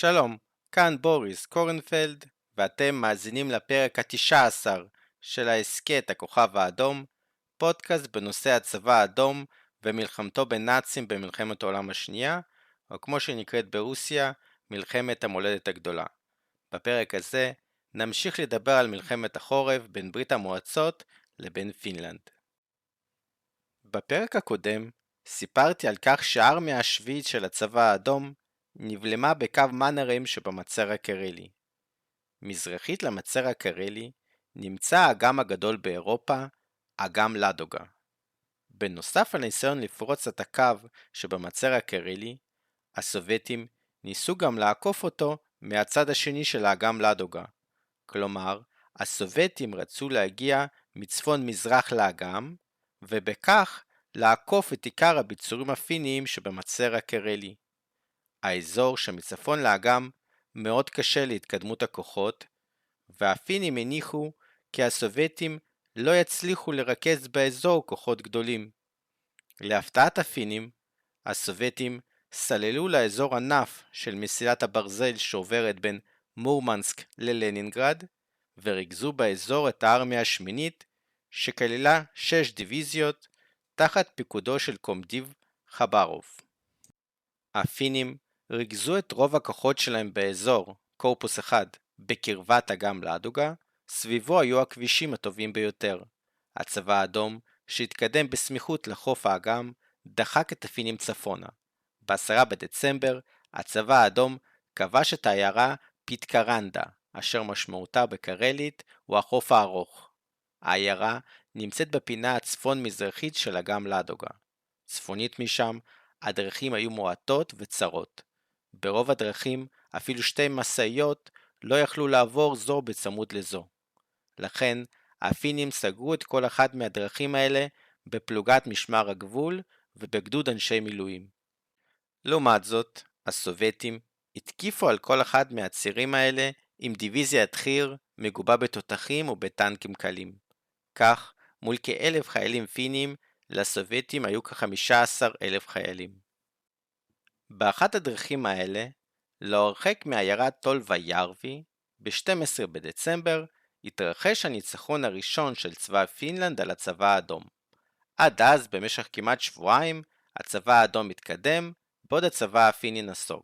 שלום, כאן בוריס קורנפלד, ואתם מאזינים לפרק ה-19 של ההסכת הכוכב האדום, פודקאסט בנושא הצבא האדום ומלחמתו בנאצים במלחמת העולם השנייה, או כמו שנקראת ברוסיה, מלחמת המולדת הגדולה. בפרק הזה נמשיך לדבר על מלחמת החורף בין ברית המועצות לבין פינלנד. בפרק הקודם סיפרתי על כך שהארמיה השביעית של הצבא האדום נבלמה בקו מנהרם שבמצר הקרלי. מזרחית למצר הקרלי נמצא האגם הגדול באירופה, אגם לדוגה. בנוסף לניסיון לפרוץ את הקו שבמצר הקרלי, הסובייטים ניסו גם לעקוף אותו מהצד השני של האגם לדוגה. כלומר, הסובייטים רצו להגיע מצפון מזרח לאגם, ובכך לעקוף את עיקר הביצורים הפיניים שבמצר הקרלי. האזור שמצפון לאגם מאוד קשה להתקדמות הכוחות, והפינים הניחו כי הסובייטים לא יצליחו לרכז באזור כוחות גדולים. להפתעת הפינים, הסובייטים סללו לאזור ענף של מסילת הברזל שעוברת בין מורמנסק ללנינגרד, וריכזו באזור את הארמיה השמינית, שכללה שש דיוויזיות, תחת פיקודו של קומדיב חברוב. הפינים ריכזו את רוב הכוחות שלהם באזור, קורפוס 1, בקרבת אגם לאדוגה, סביבו היו הכבישים הטובים ביותר. הצבא האדום, שהתקדם בסמיכות לחוף האגם, דחק את הפינים צפונה. ב-10 בדצמבר, הצבא האדום כבש את העיירה פיטקרנדה, אשר משמעותה בקרלית הוא החוף הארוך. העיירה נמצאת בפינה הצפון-מזרחית של אגם לאדוגה. צפונית משם, הדרכים היו מועטות וצרות. ברוב הדרכים אפילו שתי משאיות לא יכלו לעבור זו בצמוד לזו. לכן, הפינים סגרו את כל אחת מהדרכים האלה בפלוגת משמר הגבול ובגדוד אנשי מילואים. לעומת זאת, הסובייטים התקיפו על כל אחד מהצירים האלה עם דיוויזיית חי"ר מגובה בתותחים ובטנקים קלים. כך, מול כאלף חיילים פינים, לסובייטים היו כ-15 אלף חיילים. באחת הדרכים האלה, לא הרחק מעיירת טולווה ירבי, ב-12 בדצמבר, התרחש הניצחון הראשון של צבא פינלנד על הצבא האדום. עד אז, במשך כמעט שבועיים, הצבא האדום התקדם, בעוד הצבא הפיני נסוג.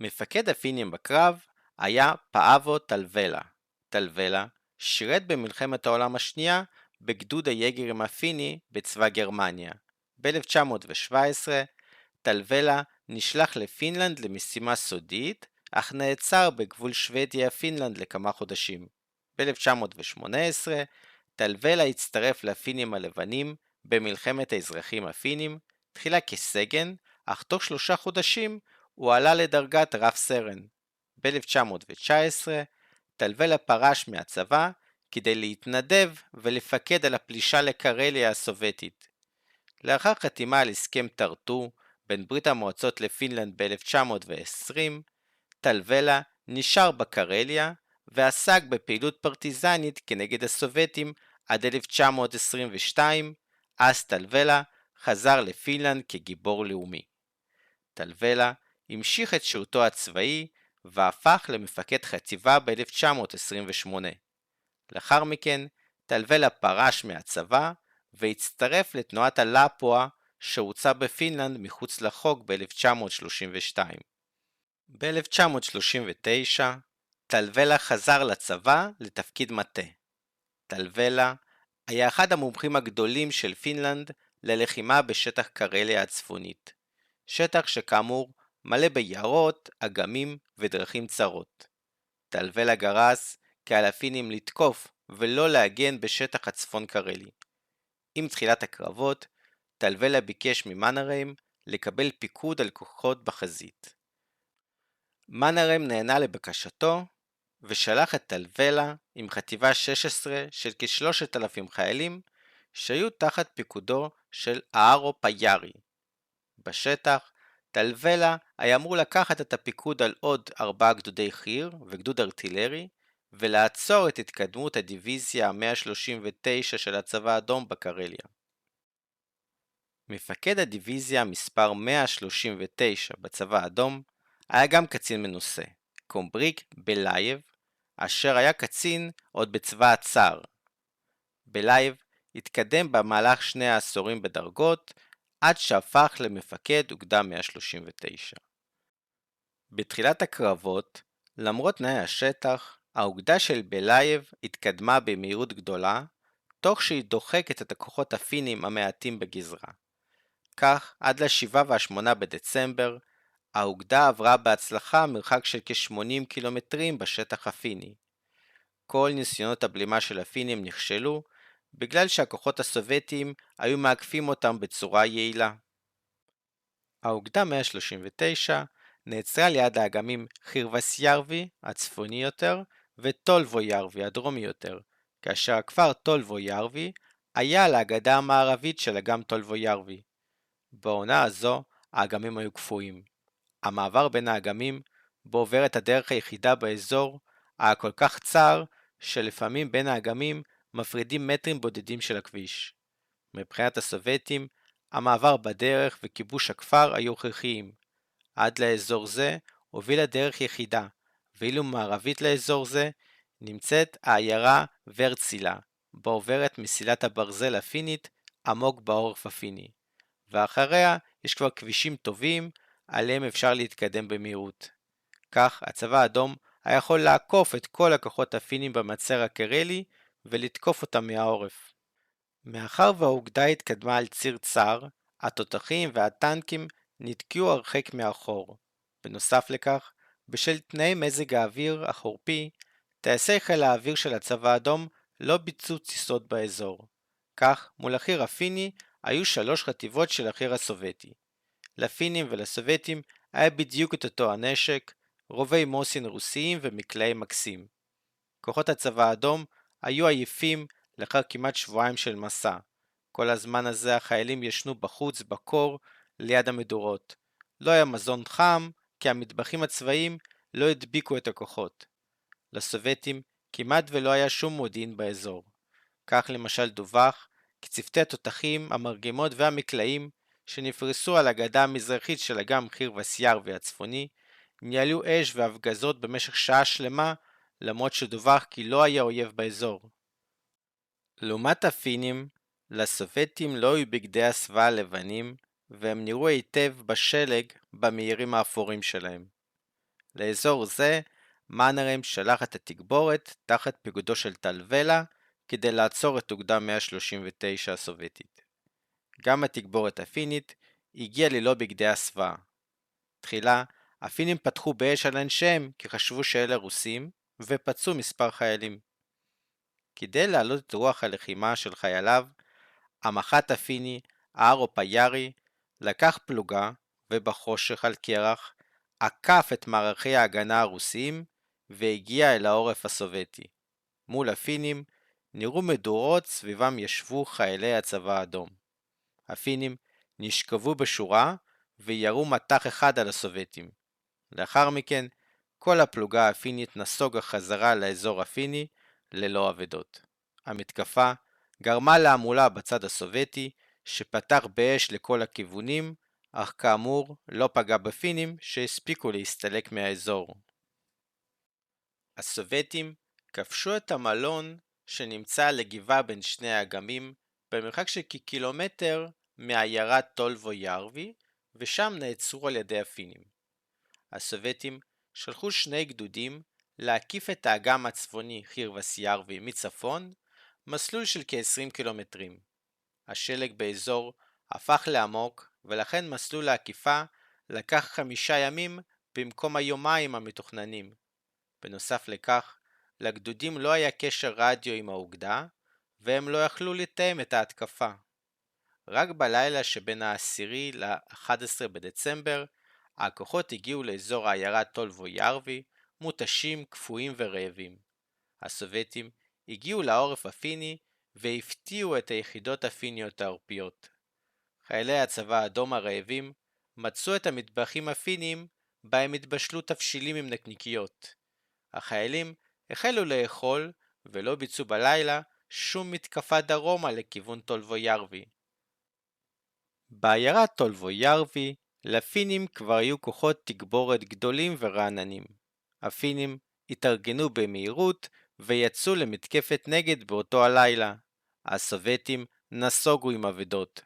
מפקד הפינים בקרב היה פאבו טלוולה. טלוולה שירת במלחמת העולם השנייה בגדוד היגרים הפיני בצבא גרמניה. ב-1917 טלוולה נשלח לפינלנד למשימה סודית, אך נעצר בגבול שוודיה-פינלנד לכמה חודשים. ב-1918 טלוולה הצטרף לפינים הלבנים במלחמת האזרחים הפינים, תחילה כסגן, אך תוך שלושה חודשים הוא עלה לדרגת רב סרן. ב-1919 טלוולה פרש מהצבא כדי להתנדב ולפקד על הפלישה לקרליה הסובייטית. לאחר חתימה על הסכם טרטור בין ברית המועצות לפינלנד ב-1920, טלוולה נשאר בקרליה ועסק בפעילות פרטיזנית כנגד הסובייטים עד 1922, אז טלוולה חזר לפינלנד כגיבור לאומי. טלוולה המשיך את שירותו הצבאי והפך למפקד חטיבה ב-1928. לאחר מכן, טלוולה פרש מהצבא והצטרף לתנועת הלאפואה שהוצא בפינלנד מחוץ לחוק ב-1932. ב-1939 טלוולה חזר לצבא לתפקיד מטה. טלוולה היה אחד המומחים הגדולים של פינלנד ללחימה בשטח קרליה הצפונית, שטח שכאמור מלא ביערות, אגמים ודרכים צרות. טלוולה גרס כי על הפינים לתקוף ולא להגן בשטח הצפון קרלי. עם תחילת הקרבות, טלוולה ביקש ממנהרם לקבל פיקוד על כוחות בחזית. מנהרם נענה לבקשתו ושלח את טלוולה עם חטיבה 16 של כ-3,000 חיילים שהיו תחת פיקודו של אהרו פייארי. בשטח, טלוולה היה אמור לקחת את הפיקוד על עוד ארבעה גדודי חי"ר וגדוד ארטילרי ולעצור את התקדמות הדיוויזיה ה-139 של הצבא האדום בקרליה. מפקד הדיוויזיה מספר 139 בצבא האדום היה גם קצין מנוסה, קומבריג בלייב, אשר היה קצין עוד בצבא הצאר. בלייב התקדם במהלך שני העשורים בדרגות, עד שהפך למפקד אוגדה 139. בתחילת הקרבות, למרות תנאי השטח, האוגדה של בלייב התקדמה במהירות גדולה, תוך שהיא דוחקת את הכוחות הפינים המעטים בגזרה. כך, עד ל-7 וה-8 בדצמבר, האוגדה עברה בהצלחה מרחק של כ-80 קילומטרים בשטח הפיני. כל ניסיונות הבלימה של הפינים נכשלו, בגלל שהכוחות הסובייטיים היו מאגפים אותם בצורה יעילה. האוגדה 139 נעצרה ליד האגמים חירבס ירבי הצפוני יותר וטולבו ירבי הדרומי יותר, כאשר הכפר טולבו ירבי היה על הגדה המערבית של אגם טולבו ירבי. בעונה הזו האגמים היו קפואים. המעבר בין האגמים, בו עוברת הדרך היחידה באזור, היה כל כך צר, שלפעמים בין האגמים מפרידים מטרים בודדים של הכביש. מבחינת הסובייטים, המעבר בדרך וכיבוש הכפר היו הכרחיים. עד לאזור זה הובילה דרך יחידה, ואילו מערבית לאזור זה נמצאת העיירה ורצילה, בה עוברת מסילת הברזל הפינית עמוק בעורף הפיני, ואחריה יש כבר כבישים טובים, עליהם אפשר להתקדם במהירות. כך, הצבא האדום היה יכול לעקוף את כל הכוחות הפינים במצר הקרלי ולתקוף אותם מהעורף. מאחר והאוגדה התקדמה על ציר צר, התותחים והטנקים נתקעו הרחק מאחור. בנוסף לכך, בשל תנאי מזג האוויר החורפי, טייסי חיל האוויר של הצבא האדום לא ביצעו טיסות באזור. כך, מול החי"ר הפיני היו שלוש חטיבות של החי"ר הסובייטי. לפינים ולסובייטים היה בדיוק את אותו הנשק, רובי מוסין רוסיים ומקלעי מקסים. כוחות הצבא האדום היו עייפים לאחר כמעט שבועיים של מסע. כל הזמן הזה החיילים ישנו בחוץ, בקור, ליד המדורות. לא היה מזון חם, כי המטבחים הצבאיים לא הדביקו את הכוחות. לסובייטים כמעט ולא היה שום מודיעין באזור. כך למשל דווח כי צוותי התותחים, המרגמות והמקלעים שנפרסו על הגדה המזרחית של אגם חיר וסיארבי הצפוני, ניהלו אש והפגזות במשך שעה שלמה, למרות שדווח כי לא היה אויב באזור. לעומת הפינים, לסובייטים לא היו בגדי הסוואה הלבנים, והם נראו היטב בשלג במאירים האפורים שלהם. לאזור זה, מאנרהם שלח את התגבורת תחת פיקודו של טל ולה, כדי לעצור את אוגדה 139 הסובייטית. גם התגבורת הפינית הגיעה ללא בגדי הסוואה. תחילה, הפינים פתחו באש על אנשיהם כי חשבו שאלה רוסים, ופצעו מספר חיילים. כדי להעלות את רוח הלחימה של חייליו, המח"ט הפיני, הארו פייארי, לקח פלוגה, ובחושך על קרח, עקף את מערכי ההגנה הרוסיים, והגיע אל העורף הסובייטי. מול הפינים, נראו מדורות סביבם ישבו חיילי הצבא האדום. הפינים נשכבו בשורה וירו מטח אחד על הסובייטים. לאחר מכן, כל הפלוגה הפינית נסוגה חזרה לאזור הפיני ללא אבדות. המתקפה גרמה להמולה בצד הסובייטי, שפתח באש לכל הכיוונים, אך כאמור לא פגע בפינים שהספיקו להסתלק מהאזור. הסובייטים כבשו את המלון שנמצא על הגבעה בין שני האגמים במרחק של כקילומטר מעיירת טולבו ירבי, ושם נעצרו על ידי הפינים. הסובייטים שלחו שני גדודים להקיף את האגם הצפוני חירבס ירבי מצפון, מסלול של כ-20 קילומטרים. השלג באזור הפך לעמוק, ולכן מסלול העקיפה לקח חמישה ימים במקום היומיים המתוכננים. בנוסף לכך, לגדודים לא היה קשר רדיו עם האוגדה, והם לא יכלו לתאם את ההתקפה. רק בלילה שבין ה-10 ל-11 בדצמבר, הכוחות הגיעו לאזור העיירה טולבו ירבי, מותשים, קפואים ורעבים. הסובייטים הגיעו לעורף הפיני והפתיעו את היחידות הפיניות העורפיות. חיילי הצבא האדום הרעבים מצאו את המטבחים הפיניים בהם התבשלו תבשילים עם נקניקיות. החיילים החלו לאכול ולא ביצעו בלילה שום מתקפה דרומה לכיוון טולבו ירבי. בעיירה טולבו ירבי לפינים כבר היו כוחות תגבורת גדולים ורעננים. הפינים התארגנו במהירות ויצאו למתקפת נגד באותו הלילה. הסובייטים נסוגו עם אבדות.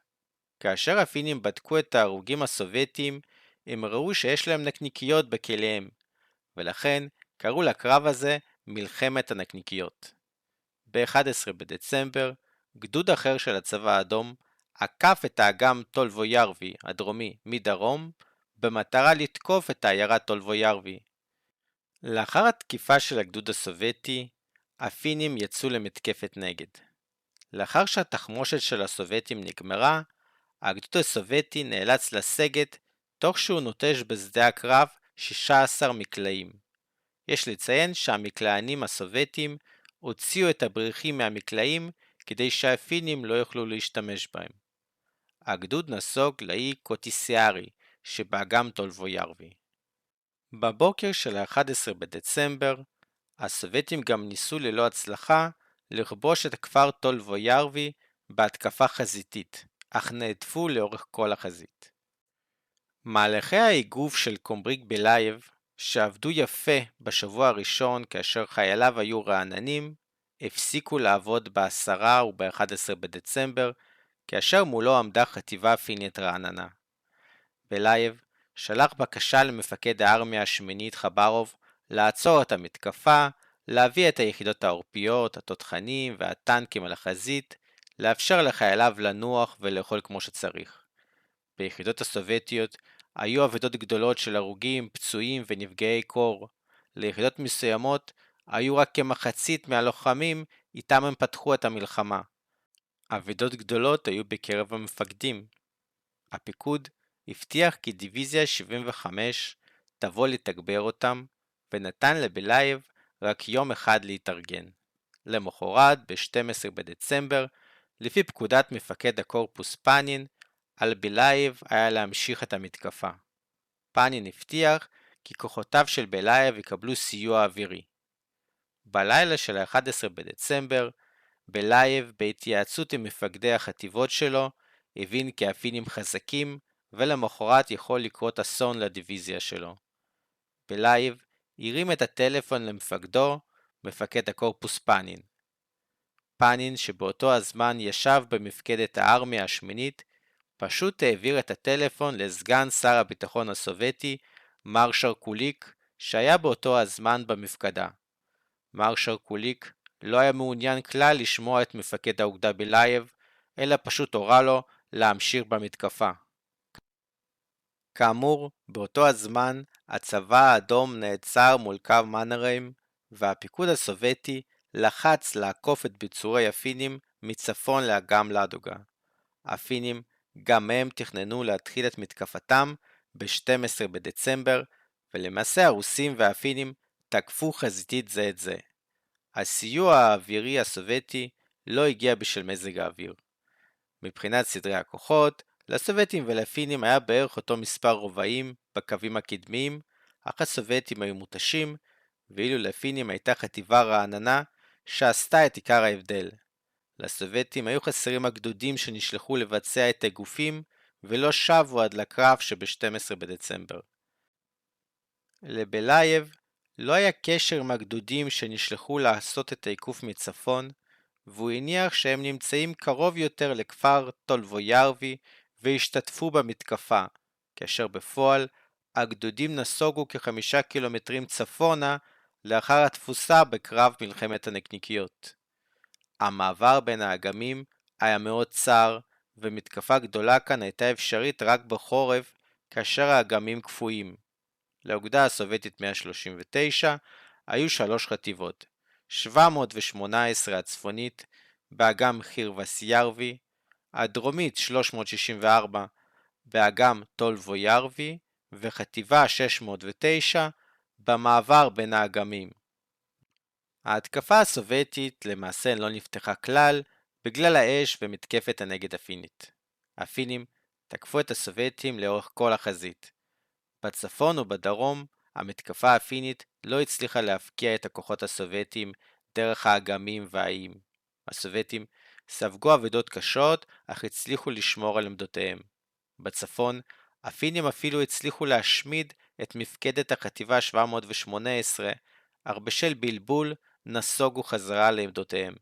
כאשר הפינים בדקו את ההרוגים הסובייטים, הם ראו שיש להם נקניקיות בכליהם, ולכן קראו לקרב הזה מלחמת הנקניקיות. ב-11 בדצמבר, גדוד אחר של הצבא האדום עקף את האגם טולבויארווי הדרומי מדרום, במטרה לתקוף את העיירה טולבויארווי. לאחר התקיפה של הגדוד הסובייטי, הפינים יצאו למתקפת נגד. לאחר שהתחמושת של הסובייטים נגמרה, הגדוד הסובייטי נאלץ לסגת תוך שהוא נוטש בשדה הקרב 16 מקלעים. יש לציין שהמקלענים הסובייטים הוציאו את הבריחים מהמקלעים כדי שהפינים לא יוכלו להשתמש בהם. הגדוד נסוג לאי קוטיסיארי שבאגם טולבויארווי. בבוקר של ה-11 בדצמבר, הסובייטים גם ניסו ללא הצלחה לכבוש את הכפר טולבויארווי בהתקפה חזיתית, אך נהדפו לאורך כל החזית. מהלכי האיגוף של קומבריג בלייב, שעבדו יפה בשבוע הראשון כאשר חייליו היו רעננים, הפסיקו לעבוד ב-10 וב-11 בדצמבר, כאשר מולו עמדה חטיבה פינית רעננה. בלייב שלח בקשה למפקד הארמיה השמינית חברוב לעצור את המתקפה, להביא את היחידות העורפיות, התותחנים והטנקים על החזית, לאפשר לחייליו לנוח ולאכול כמו שצריך. ביחידות הסובייטיות היו אבדות גדולות של הרוגים, פצועים ונפגעי קור. ליחידות מסוימות היו רק כמחצית מהלוחמים איתם הם פתחו את המלחמה. אבדות גדולות היו בקרב המפקדים. הפיקוד הבטיח כי דיוויזיה 75 תבוא לתגבר אותם, ונתן לבלייב רק יום אחד להתארגן. למחרת, ב-12 בדצמבר, לפי פקודת מפקד הקורפוס פאנין, על בלייב היה להמשיך את המתקפה. פאנין הבטיח כי כוחותיו של בלייב יקבלו סיוע אווירי. בלילה של ה-11 בדצמבר, בלייב, בהתייעצות עם מפקדי החטיבות שלו, הבין כי הפינים חזקים, ולמחרת יכול לקרות אסון לדיוויזיה שלו. בלייב הרים את הטלפון למפקדו, מפקד הקורפוס פאנין. פאנין, שבאותו הזמן ישב במפקדת הארמיה השמינית, פשוט העביר את הטלפון לסגן שר הביטחון הסובייטי, מר שרקוליק, שהיה באותו הזמן במפקדה. מר שרקוליק לא היה מעוניין כלל לשמוע את מפקד האוגדה בלייב, אלא פשוט הורה לו להמשיך במתקפה. כאמור, באותו הזמן הצבא האדום נעצר מול קו מנהריים, והפיקוד הסובייטי לחץ לעקוף את ביצורי הפינים מצפון לאגם לדוגה. הפינים גם הם תכננו להתחיל את מתקפתם ב-12 בדצמבר, ולמעשה הרוסים והפינים תקפו חזיתית זה את זה. הסיוע האווירי הסובייטי לא הגיע בשל מזג האוויר. מבחינת סדרי הכוחות, לסובייטים ולפינים היה בערך אותו מספר רובעים בקווים הקדמיים, אך הסובייטים היו מותשים, ואילו לפינים הייתה חטיבה רעננה שעשתה את עיקר ההבדל. לסובייטים היו חסרים הגדודים שנשלחו לבצע את הגופים, ולא שבו עד לקרב שב-12 בדצמבר. לבלייב לא היה קשר עם הגדודים שנשלחו לעשות את העיקוף מצפון, והוא הניח שהם נמצאים קרוב יותר לכפר טולבויארווי והשתתפו במתקפה, כאשר בפועל הגדודים נסוגו כחמישה קילומטרים צפונה לאחר התפוסה בקרב מלחמת הנקניקיות. המעבר בין האגמים היה מאוד צר, ומתקפה גדולה כאן הייתה אפשרית רק בחורף, כאשר האגמים קפואים. לאוגדה הסובייטית 139 היו שלוש חטיבות, 718 הצפונית באגם חירווסיירווי, הדרומית 364 באגם טולבויארווי וחטיבה 609 במעבר בין האגמים. ההתקפה הסובייטית למעשה לא נפתחה כלל בגלל האש ומתקפת הנגד הפינית. הפינים תקפו את הסובייטים לאורך כל החזית. בצפון ובדרום, המתקפה הפינית לא הצליחה להפקיע את הכוחות הסובייטים דרך האגמים והאיים. הסובייטים ספגו אבדות קשות, אך הצליחו לשמור על עמדותיהם. בצפון, הפינים אפילו הצליחו להשמיד את מפקדת החטיבה 718, אך בשל בלבול נסוגו חזרה לעמדותיהם.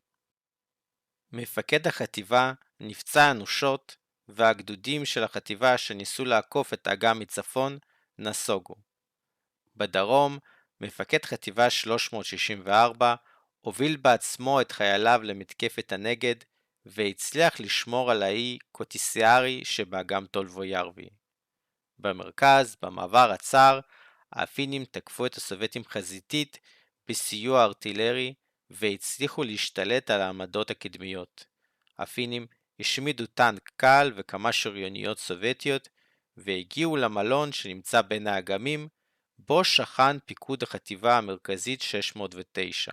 מפקד החטיבה נפצע אנושות, והגדודים של החטיבה שניסו לעקוף את האגם מצפון נסוגו. בדרום, מפקד חטיבה 364 הוביל בעצמו את חייליו למתקפת הנגד, והצליח לשמור על האי קוטיסיארי שבאגם טולבו-ירבי. במרכז, במעבר הצר, הפינים תקפו את הסובייטים חזיתית בסיוע ארטילרי, והצליחו להשתלט על העמדות הקדמיות. הפינים השמידו טנק קל וכמה שריוניות סובייטיות, והגיעו למלון שנמצא בין האגמים, בו שכן פיקוד החטיבה המרכזית 609.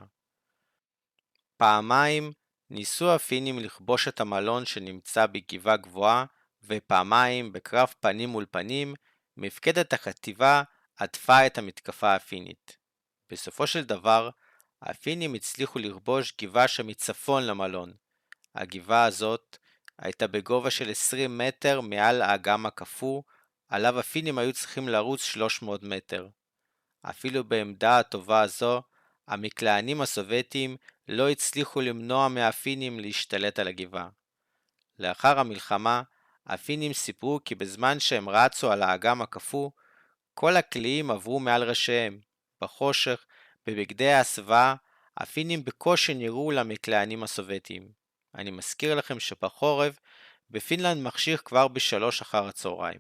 פעמיים ניסו הפינים לכבוש את המלון שנמצא בגבעה גבוהה, ופעמיים בקרב פנים מול פנים, מפקדת החטיבה עטפה את המתקפה הפינית. בסופו של דבר, הפינים הצליחו לכבוש גבעה שמצפון למלון. הגבעה הזאת הייתה בגובה של 20 מטר מעל האגם הקפוא, עליו הפינים היו צריכים לרוץ 300 מטר. אפילו בעמדה הטובה הזו, המקלענים הסובייטים לא הצליחו למנוע מהפינים להשתלט על הגבעה. לאחר המלחמה, הפינים סיפרו כי בזמן שהם רצו על האגם הקפוא, כל הקליעים עברו מעל ראשיהם. בחושך, בבגדי ההסוואה, הפינים בקושי נראו למקלענים הסובייטיים. אני מזכיר לכם שבחורף, בפינלנד מחשיך כבר בשלוש אחר הצהריים.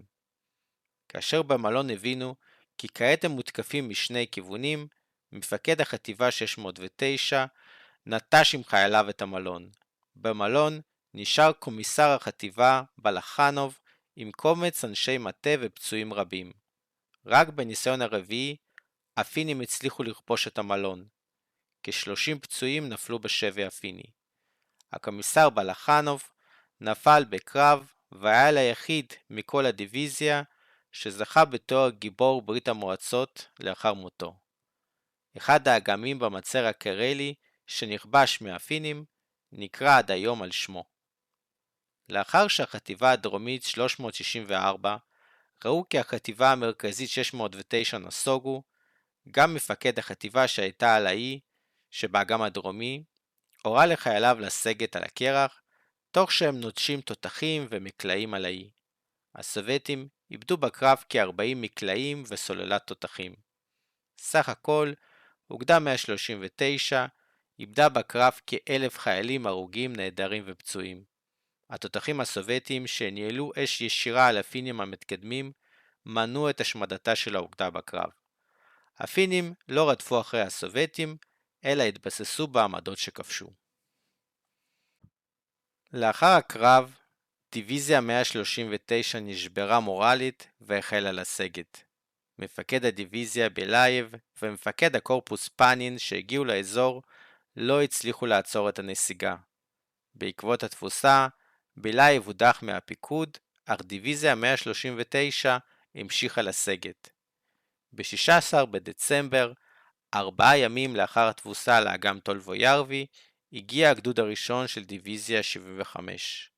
כאשר במלון הבינו כי כעת הם מותקפים משני כיוונים, מפקד החטיבה 609 נטש עם חייליו את המלון. במלון נשאר קומיסר החטיבה בלחנוב עם קומץ אנשי מטה ופצועים רבים. רק בניסיון הרביעי, הפינים הצליחו לכבוש את המלון. כ-30 פצועים נפלו בשבי הפיני. הקומיסר בלחנוב נפל בקרב והיה ליחיד מכל הדיוויזיה שזכה בתואר גיבור ברית המועצות לאחר מותו. אחד האגמים במצר הקרלי שנכבש מהפינים נקרא עד היום על שמו. לאחר שהחטיבה הדרומית 364 ראו כי החטיבה המרכזית 609 נסוגו, גם מפקד החטיבה שהייתה על האי, שבאגם הדרומי, הורה לחייליו לסגת על הקרח, תוך שהם נוטשים תותחים ומקלעים על האי. הסובייטים איבדו בקרב כ-40 מקלעים וסוללת תותחים. סך הכל, אוגדה 139 איבדה בקרב כאלף חיילים הרוגים, נעדרים ופצועים. התותחים הסובייטים שניהלו אש ישירה על הפינים המתקדמים, מנעו את השמדתה של האוגדה בקרב. הפינים לא רדפו אחרי הסובייטים, אלא התבססו בעמדות שכבשו. לאחר הקרב, דיוויזיה 139 נשברה מורלית והחלה לסגת. מפקד הדיוויזיה בלייב ומפקד הקורפוס פאנין שהגיעו לאזור לא הצליחו לעצור את הנסיגה. בעקבות התבוסה, בלייב הודח מהפיקוד, אך דיוויזיה 139 המשיכה לסגת. ב-16 בדצמבר, ארבעה ימים לאחר התבוסה לאגם טולבו ירבי, הגיע הגדוד הראשון של דיוויזיה 75.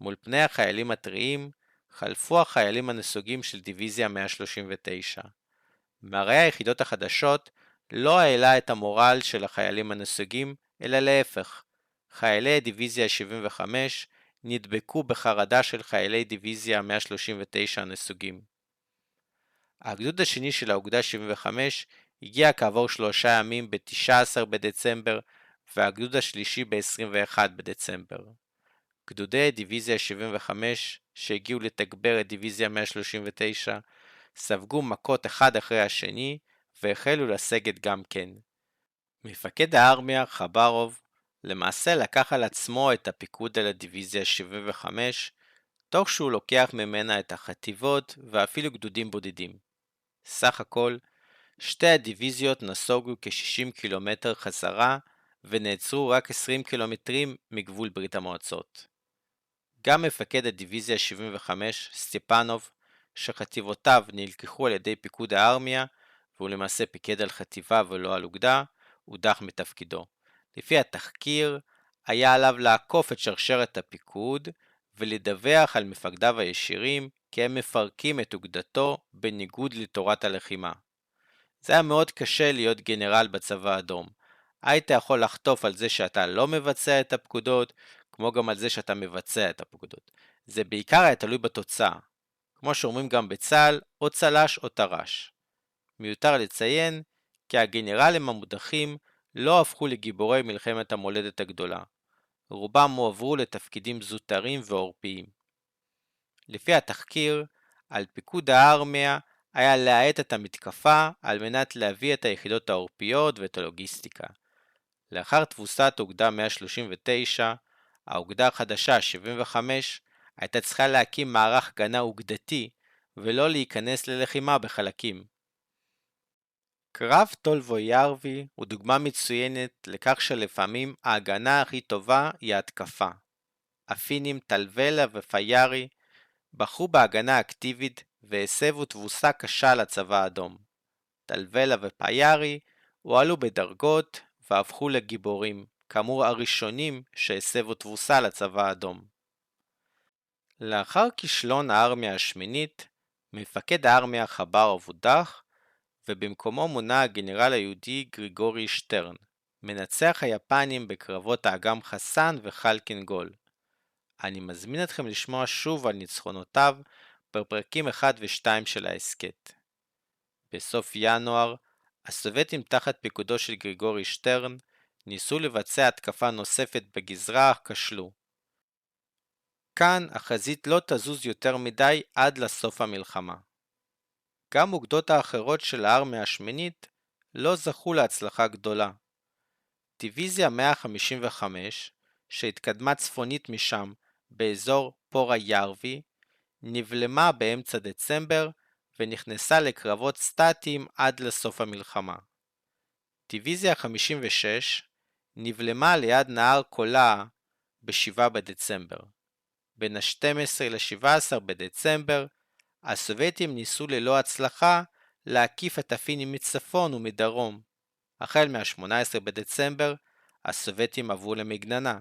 מול פני החיילים הטריים, חלפו החיילים הנסוגים של דיוויזיה 139. מראה היחידות החדשות לא העלה את המורל של החיילים הנסוגים, אלא להפך. חיילי דיוויזיה 75 נדבקו בחרדה של חיילי דיוויזיה 139 הנסוגים. הגדוד השני של האוגדה 75 הגיע כעבור שלושה ימים ב-19 בדצמבר והגדוד השלישי ב-21 בדצמבר. גדודי דיוויזיה 75 שהגיעו לתגבר את דיוויזיה 139 ספגו מכות אחד אחרי השני והחלו לסגת גם כן. מפקד הארמיה, חברוב, למעשה לקח על עצמו את הפיקוד על הדיוויזיה 75, תוך שהוא לוקח ממנה את החטיבות ואפילו גדודים בודדים. סך הכל, שתי הדיוויזיות נסוגו כ-60 קילומטר חזרה ונעצרו רק 20 קילומטרים מגבול ברית המועצות. גם מפקד הדיוויזיה 75, סטיפנוב, שחטיבותיו נלקחו על ידי פיקוד הארמיה, והוא למעשה פיקד על חטיבה ולא על אוגדה, הודח מתפקידו. לפי התחקיר, היה עליו לעקוף את שרשרת הפיקוד ולדווח על מפקדיו הישירים כי הם מפרקים את אוגדתו בניגוד לתורת הלחימה. זה היה מאוד קשה להיות גנרל בצבא האדום. היית יכול לחטוף על זה שאתה לא מבצע את הפקודות, כמו גם על זה שאתה מבצע את הפקודות. זה בעיקר היה תלוי בתוצאה. כמו שאומרים גם בצה"ל, או צל"ש או טר"ש. מיותר לציין כי הגנרלים המודחים לא הפכו לגיבורי מלחמת המולדת הגדולה. רובם הועברו לתפקידים זוטרים ועורפיים. לפי התחקיר, על פיקוד הארמיה היה להאט את המתקפה על מנת להביא את היחידות העורפיות ואת הלוגיסטיקה. לאחר תבוסת אוגדה 139, האוגדה החדשה 75 הייתה צריכה להקים מערך הגנה אוגדתי ולא להיכנס ללחימה בחלקים. קרב טולבו ירבי הוא דוגמה מצוינת לכך שלפעמים ההגנה הכי טובה היא ההתקפה. הפינים טלוולה ופיירי בחרו בהגנה אקטיבית והסבו תבוסה קשה לצבא האדום. טלוולה ופיירי הועלו בדרגות והפכו לגיבורים, כאמור הראשונים שהסבו תבוסה לצבא האדום. לאחר כישלון הארמיה השמינית, מפקד הארמיה חבר הודח, ובמקומו מונה הגנרל היהודי גריגורי שטרן, מנצח היפנים בקרבות האגם חסן וחלקין גול. אני מזמין אתכם לשמוע שוב על ניצחונותיו בפרקים 1 ו-2 של ההסכת. בסוף ינואר, הסובייטים תחת פיקודו של גריגורי שטרן ניסו לבצע התקפה נוספת בגזרה אך כשלו. כאן החזית לא תזוז יותר מדי עד לסוף המלחמה. גם אוגדות האחרות של הארמיה השמינית לא זכו להצלחה גדולה. דיוויזיה 155, שהתקדמה צפונית משם באזור פורה ירבי, נבלמה באמצע דצמבר ונכנסה לקרבות סטטיים עד לסוף המלחמה. דיוויזיה 56 נבלמה ליד נהר קולאה ב-7 בדצמבר. בין ה-12 ל-17 בדצמבר הסובייטים ניסו ללא הצלחה להקיף את הפינים מצפון ומדרום. החל מה-18 בדצמבר הסובייטים עברו למגננה.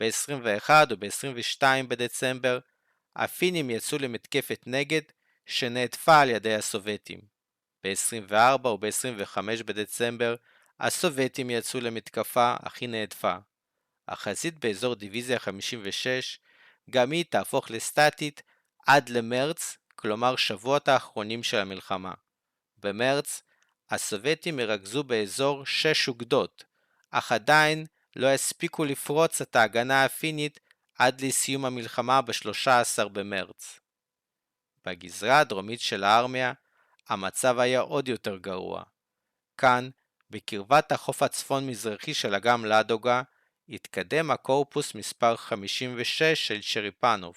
ב-21 וב-22 בדצמבר הפינים יצאו למתקפת נגד שנעטפה על ידי הסובייטים. ב-24 וב-25 בדצמבר הסובייטים יצאו למתקפה אך היא נעטפה. החזית באזור דיוויזיה 56 גם היא תהפוך לסטטית עד למרץ, כלומר שבועות האחרונים של המלחמה. במרץ, הסובייטים ירכזו באזור 6 אוגדות, אך עדיין לא הספיקו לפרוץ את ההגנה הפינית עד לסיום המלחמה ב-13 במרץ. בגזרה הדרומית של הארמיה, המצב היה עוד יותר גרוע. כאן, בקרבת החוף הצפון-מזרחי של אגם לאדוגה, התקדם הקורפוס מספר 56 של שריפנוב.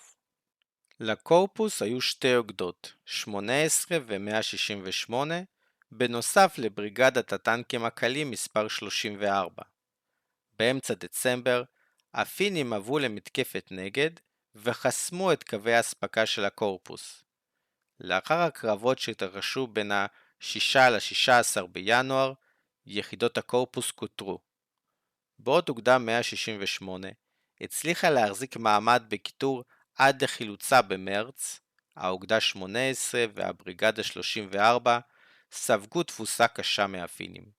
לקורפוס היו שתי אוגדות, 18 ו-168, בנוסף לבריגדת הטנקים הקלים מספר 34. באמצע דצמבר, הפינים עברו למתקפת נגד וחסמו את קווי האספקה של הקורפוס. לאחר הקרבות שהתרחשו בין ה-6 ל-16 בינואר, יחידות הקורפוס כותרו. בעוד אוגדה 168 הצליחה להחזיק מעמד בכיתור עד לחילוצה במרץ, האוגדה 18 והבריגדה 34 ספגו תבוסה קשה מהפינים.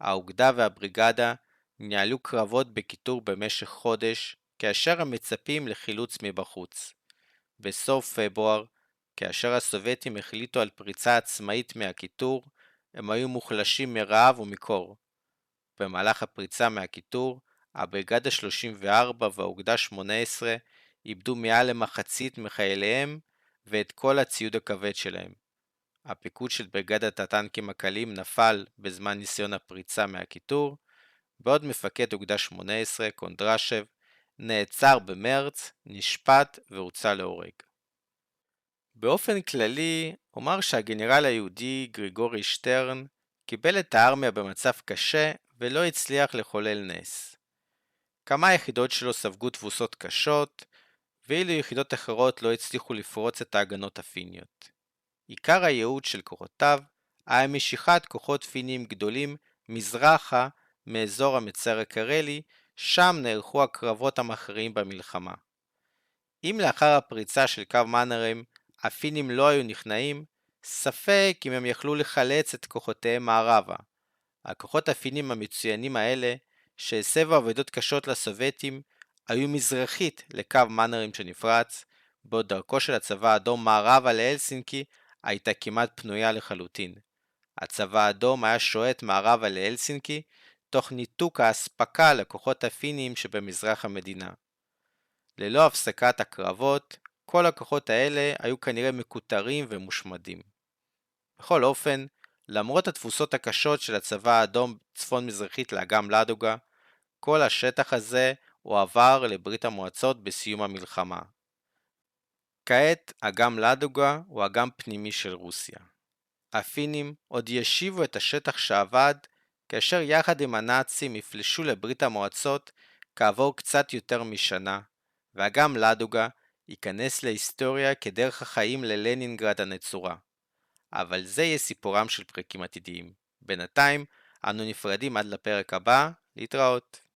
האוגדה והבריגדה ניהלו קרבות בכיתור במשך חודש, כאשר מצפים לחילוץ מבחוץ. בסוף פברואר, כאשר הסובייטים החליטו על פריצה עצמאית מהכיתור, הם היו מוחלשים מרעב ומקור. במהלך הפריצה מהכיתור, הבריגדה 34 והאוגדה 18 איבדו מעל למחצית מחייליהם ואת כל הציוד הכבד שלהם. הפיקוד של בריגדת הטנקים הקלים נפל בזמן ניסיון הפריצה מהכיתור, בעוד מפקד אוגדה 18, קונדרשב, נעצר במרץ, נשפט והוצא להורג. באופן כללי, אומר שהגנרל היהודי גריגורי שטרן קיבל את הארמיה במצב קשה ולא הצליח לחולל נס. כמה יחידות שלו ספגו תבוסות קשות, ואילו יחידות אחרות לא הצליחו לפרוץ את ההגנות הפיניות. עיקר הייעוד של כוחותיו היה משיכת כוחות פיניים גדולים מזרחה מאזור המצר הקרלי, שם נערכו הקרבות המכריעים במלחמה. אם לאחר הפריצה של קו מאנרם הפינים לא היו נכנעים, ספק אם הם יכלו לחלץ את כוחותיהם מערבה. הכוחות הפינים המצוינים האלה, שהסבו עבודות קשות לסובייטים, היו מזרחית לקו מאנרים שנפרץ, בעוד דרכו של הצבא האדום מערבה להלסינקי הייתה כמעט פנויה לחלוטין. הצבא האדום היה שועט מערבה להלסינקי, תוך ניתוק האספקה לכוחות הפינים שבמזרח המדינה. ללא הפסקת הקרבות, כל הכוחות האלה היו כנראה מקוטרים ומושמדים. בכל אופן, למרות התבוסות הקשות של הצבא האדום צפון מזרחית לאגם לדוגה, כל השטח הזה הועבר לברית המועצות בסיום המלחמה. כעת אגם לדוגה הוא אגם פנימי של רוסיה. הפינים עוד ישיבו את השטח שאבד כאשר יחד עם הנאצים יפלשו לברית המועצות כעבור קצת יותר משנה, ואגם לדוגה ייכנס להיסטוריה כדרך החיים ללנינגרד הנצורה. אבל זה יהיה סיפורם של פרקים עתידיים. בינתיים, אנו נפרדים עד לפרק הבא, להתראות.